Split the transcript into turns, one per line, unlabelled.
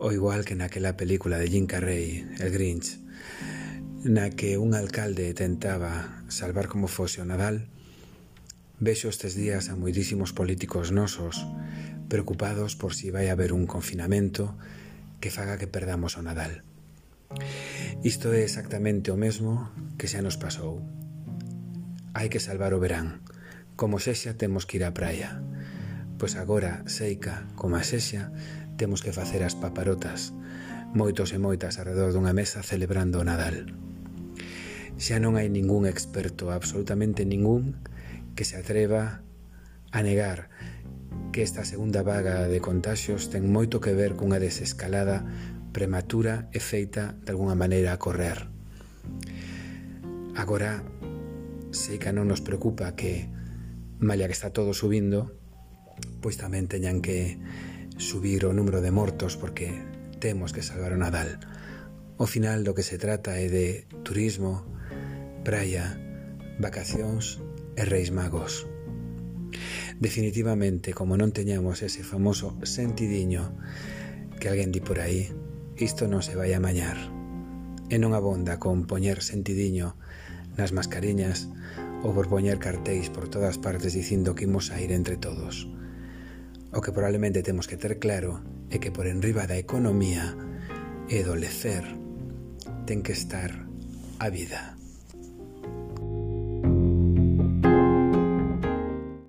O igual que naquela película de Jim Carrey, El Grinch, na que un alcalde tentaba salvar como fose o Nadal, vexo estes días a moitísimos políticos nosos preocupados por si vai haber un confinamento que faga que perdamos o Nadal. Isto é exactamente o mesmo que xa nos pasou. Hai que salvar o verán. Como sexa, temos que ir á praia. Pois agora, seica, como a sexa, temos que facer as paparotas, moitos e moitas alrededor dunha mesa celebrando o Nadal. Xa non hai ningún experto, absolutamente ningún, que se atreva a negar que esta segunda vaga de contagios ten moito que ver cunha desescalada prematura e feita de alguna maneira a correr. Agora, sei que non nos preocupa que, malla que está todo subindo, pois tamén teñan que subir o número de mortos porque temos que salvar o Nadal. O final do que se trata é de turismo, praia, vacacións e reis magos. Definitivamente, como non teñamos ese famoso sentidiño que alguén di por aí, isto non se vai a mañar. E non abonda con poñer sentidiño nas mascariñas ou por poñer cartéis por todas partes dicindo que imos a ir entre todos. O que probablemente temos que ter claro é que por enriba da economía e do lecer ten que estar a vida.